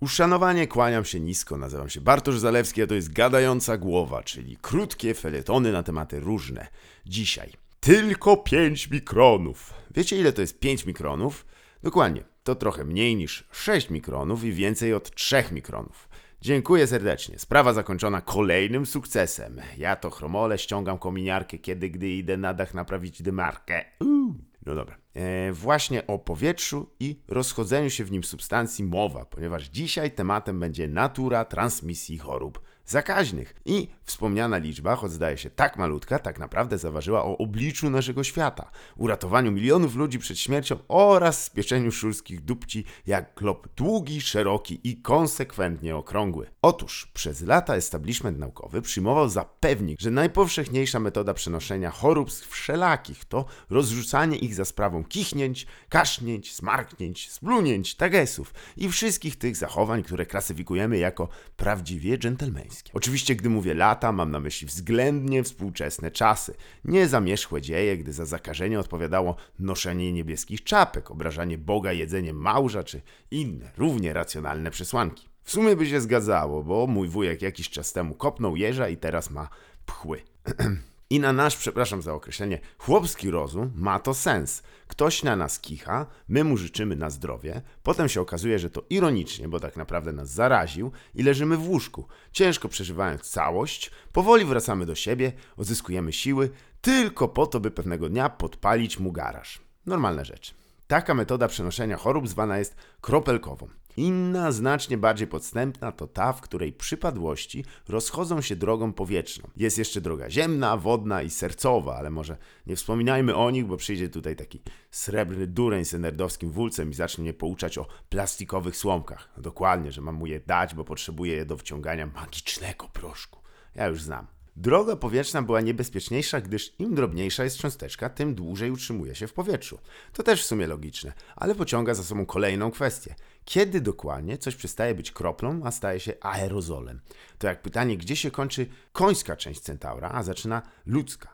Uszanowanie kłaniam się nisko, nazywam się Bartosz Zalewski, a to jest Gadająca Głowa, czyli krótkie feletony na tematy różne. Dzisiaj tylko 5 mikronów. Wiecie ile to jest 5 mikronów? Dokładnie, to trochę mniej niż 6 mikronów i więcej od 3 mikronów. Dziękuję serdecznie. Sprawa zakończona kolejnym sukcesem. Ja to chromole ściągam kominiarkę, kiedy gdy idę na dach naprawić dymarkę. Uuu. No dobra. E, właśnie o powietrzu i rozchodzeniu się w nim substancji mowa, ponieważ dzisiaj tematem będzie natura transmisji chorób zakaźnych. I wspomniana liczba, choć zdaje się tak malutka, tak naprawdę zaważyła o obliczu naszego świata, uratowaniu milionów ludzi przed śmiercią oraz spieczeniu szulskich dupci jak glob długi, szeroki i konsekwentnie okrągły. Otóż przez lata establishment naukowy przyjmował za pewnik, że najpowszechniejsza metoda przenoszenia chorób wszelakich to rozrzucanie ich za sprawą kichnięć, kasznięć, smarknięć, splunięć, tagesów i wszystkich tych zachowań, które klasyfikujemy jako prawdziwie dżentelmeńskie. Oczywiście, gdy mówię lata, mam na myśli względnie współczesne czasy. Nie zamierzchłe dzieje, gdy za zakażenie odpowiadało noszenie niebieskich czapek, obrażanie Boga jedzeniem małża czy inne, równie racjonalne przesłanki. W sumie by się zgadzało, bo mój wujek jakiś czas temu kopnął jeża i teraz ma pchły. I na nasz, przepraszam za określenie, chłopski rozum ma to sens. Ktoś na nas kicha, my mu życzymy na zdrowie, potem się okazuje, że to ironicznie, bo tak naprawdę nas zaraził i leżymy w łóżku, ciężko przeżywając całość, powoli wracamy do siebie, odzyskujemy siły, tylko po to, by pewnego dnia podpalić mu garaż. Normalna rzecz. Taka metoda przenoszenia chorób zwana jest kropelkową. Inna, znacznie bardziej podstępna, to ta, w której przypadłości rozchodzą się drogą powietrzną. Jest jeszcze droga ziemna, wodna i sercowa, ale może nie wspominajmy o nich, bo przyjdzie tutaj taki srebrny dureń z nerdowskim wulcem i zacznie mnie pouczać o plastikowych słomkach. No dokładnie, że mam mu je dać, bo potrzebuję je do wciągania magicznego proszku. Ja już znam. Droga powietrzna była niebezpieczniejsza, gdyż im drobniejsza jest cząsteczka, tym dłużej utrzymuje się w powietrzu. To też w sumie logiczne, ale pociąga za sobą kolejną kwestię. Kiedy dokładnie coś przestaje być kroplą, a staje się aerozolem? To jak pytanie, gdzie się kończy końska część centaura, a zaczyna ludzka?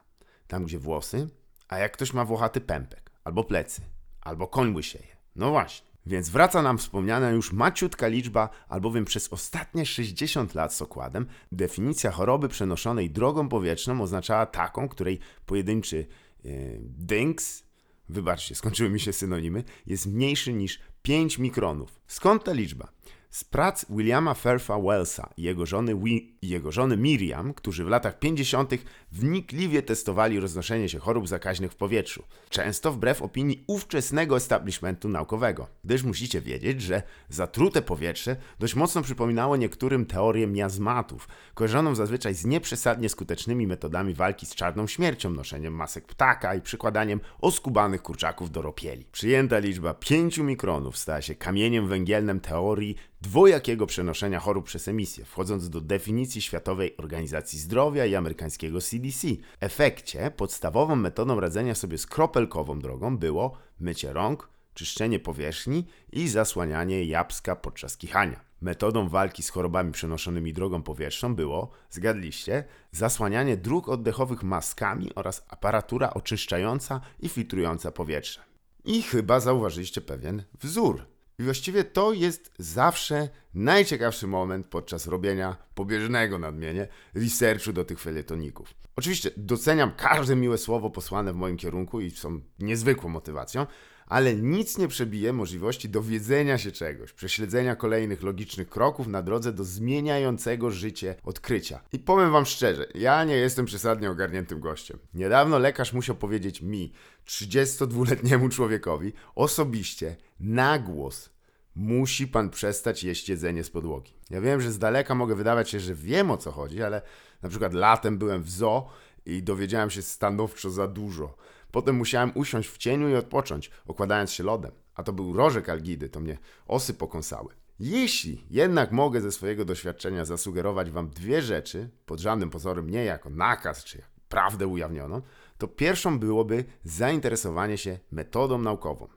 Tam, gdzie włosy? A jak ktoś ma włochaty pępek, albo plecy, albo koń łysieje? No właśnie. Więc wraca nam wspomniana już maciutka liczba, albowiem przez ostatnie 60 lat z okładem definicja choroby przenoszonej drogą powietrzną oznaczała taką, której pojedynczy yy, dynks, wybaczcie, skończyły mi się synonimy, jest mniejszy niż 5 mikronów. Skąd ta liczba? Z prac Williama Ferfa Wellsa i jego żony, Wi jego żony Miriam, którzy w latach 50. wnikliwie testowali roznoszenie się chorób zakaźnych w powietrzu, często wbrew opinii ówczesnego establishmentu naukowego, gdyż musicie wiedzieć, że zatrute powietrze dość mocno przypominało niektórym teorię miazmatów, kojarzoną zazwyczaj z nieprzesadnie skutecznymi metodami walki z czarną śmiercią, noszeniem masek ptaka i przykładaniem oskubanych kurczaków do ropieli. Przyjęta liczba 5 mikronów stała się kamieniem węgielnym teorii dwojakiego przenoszenia chorób przez emisję, wchodząc do definicji Światowej Organizacji Zdrowia i amerykańskiego CDC. W efekcie podstawową metodą radzenia sobie z kropelkową drogą było mycie rąk, czyszczenie powierzchni i zasłanianie jabłka podczas kichania. Metodą walki z chorobami przenoszonymi drogą powietrzną było, zgadliście, zasłanianie dróg oddechowych maskami oraz aparatura oczyszczająca i filtrująca powietrze. I chyba zauważyliście pewien wzór. I właściwie to jest zawsze najciekawszy moment podczas robienia pobieżnego nadmienie researchu do tych felietoników. Oczywiście doceniam każde miłe słowo posłane w moim kierunku i są niezwykłą motywacją, ale nic nie przebije możliwości dowiedzenia się czegoś, prześledzenia kolejnych logicznych kroków na drodze do zmieniającego życie odkrycia. I powiem Wam szczerze, ja nie jestem przesadnie ogarniętym gościem. Niedawno lekarz musiał powiedzieć mi, 32-letniemu człowiekowi, osobiście, na głos, musi pan przestać jeść jedzenie z podłogi. Ja wiem, że z daleka mogę wydawać się, że wiem o co chodzi, ale na przykład latem byłem w zoo i dowiedziałem się stanowczo za dużo. Potem musiałem usiąść w cieniu i odpocząć, okładając się lodem. A to był rożek algidy, to mnie osy pokąsały. Jeśli jednak mogę ze swojego doświadczenia zasugerować Wam dwie rzeczy, pod żadnym pozorem nie jako nakaz czy prawdę ujawnioną, to pierwszą byłoby zainteresowanie się metodą naukową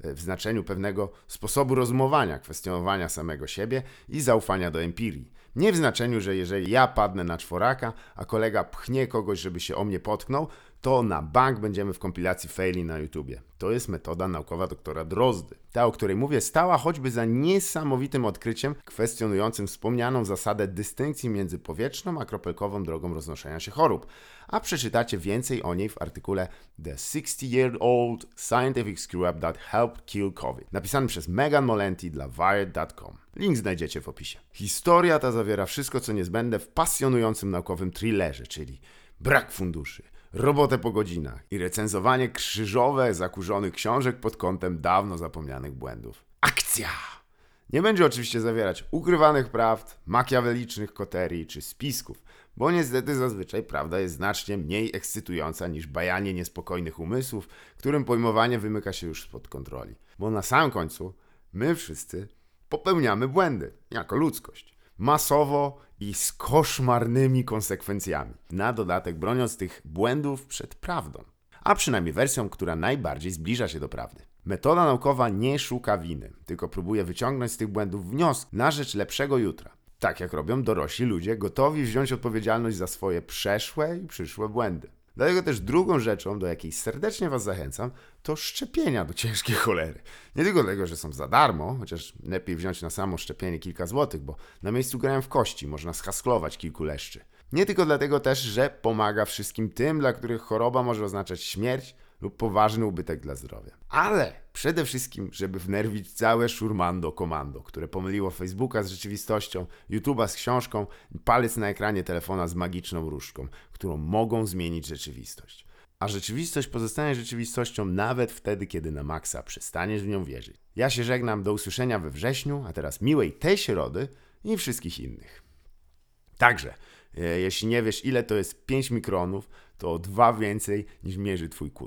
w znaczeniu pewnego sposobu rozumowania, kwestionowania samego siebie i zaufania do empirii. Nie w znaczeniu, że jeżeli ja padnę na czworaka, a kolega pchnie kogoś, żeby się o mnie potknął, to na bank będziemy w kompilacji faili na YouTubie. To jest metoda naukowa doktora Drozdy. Ta, o której mówię, stała choćby za niesamowitym odkryciem kwestionującym wspomnianą zasadę dystynkcji między powietrzną a kropelkową drogą roznoszenia się chorób. A przeczytacie więcej o niej w artykule The 60-Year-Old Scientific Screw-Up That Helped Kill COVID, napisanym przez Megan Molenti dla Wired.com. Link znajdziecie w opisie. Historia ta zawiera wszystko, co niezbędne w pasjonującym naukowym thrillerze, czyli brak funduszy, robotę po godzinach i recenzowanie krzyżowe zakurzonych książek pod kątem dawno zapomnianych błędów. Akcja! Nie będzie oczywiście zawierać ukrywanych prawd, makiawelicznych koterii czy spisków, bo niestety zazwyczaj prawda jest znacznie mniej ekscytująca niż bajanie niespokojnych umysłów, którym pojmowanie wymyka się już spod kontroli. Bo na samym końcu my wszyscy popełniamy błędy jako ludzkość. Masowo i z koszmarnymi konsekwencjami. Na dodatek broniąc tych błędów przed prawdą. A przynajmniej wersją, która najbardziej zbliża się do prawdy. Metoda naukowa nie szuka winy, tylko próbuje wyciągnąć z tych błędów wniosek na rzecz lepszego jutra. Tak jak robią dorośli ludzie, gotowi wziąć odpowiedzialność za swoje przeszłe i przyszłe błędy. Dlatego też drugą rzeczą, do jakiej serdecznie Was zachęcam, to szczepienia do ciężkiej cholery. Nie tylko dlatego, że są za darmo, chociaż lepiej wziąć na samo szczepienie kilka złotych, bo na miejscu grają w kości, można schasklować kilku leszczy. Nie tylko dlatego też, że pomaga wszystkim tym, dla których choroba może oznaczać śmierć lub poważny ubytek dla zdrowia. Ale przede wszystkim, żeby wnerwić całe szurmando komando, które pomyliło Facebooka z rzeczywistością, YouTube'a z książką palec na ekranie telefona z magiczną różdżką, którą mogą zmienić rzeczywistość. A rzeczywistość pozostanie rzeczywistością nawet wtedy, kiedy na maksa przestaniesz w nią wierzyć. Ja się żegnam, do usłyszenia we wrześniu, a teraz miłej tej środy i wszystkich innych. Także, e, jeśli nie wiesz ile to jest 5 mikronów, to dwa więcej niż mierzy twój kut.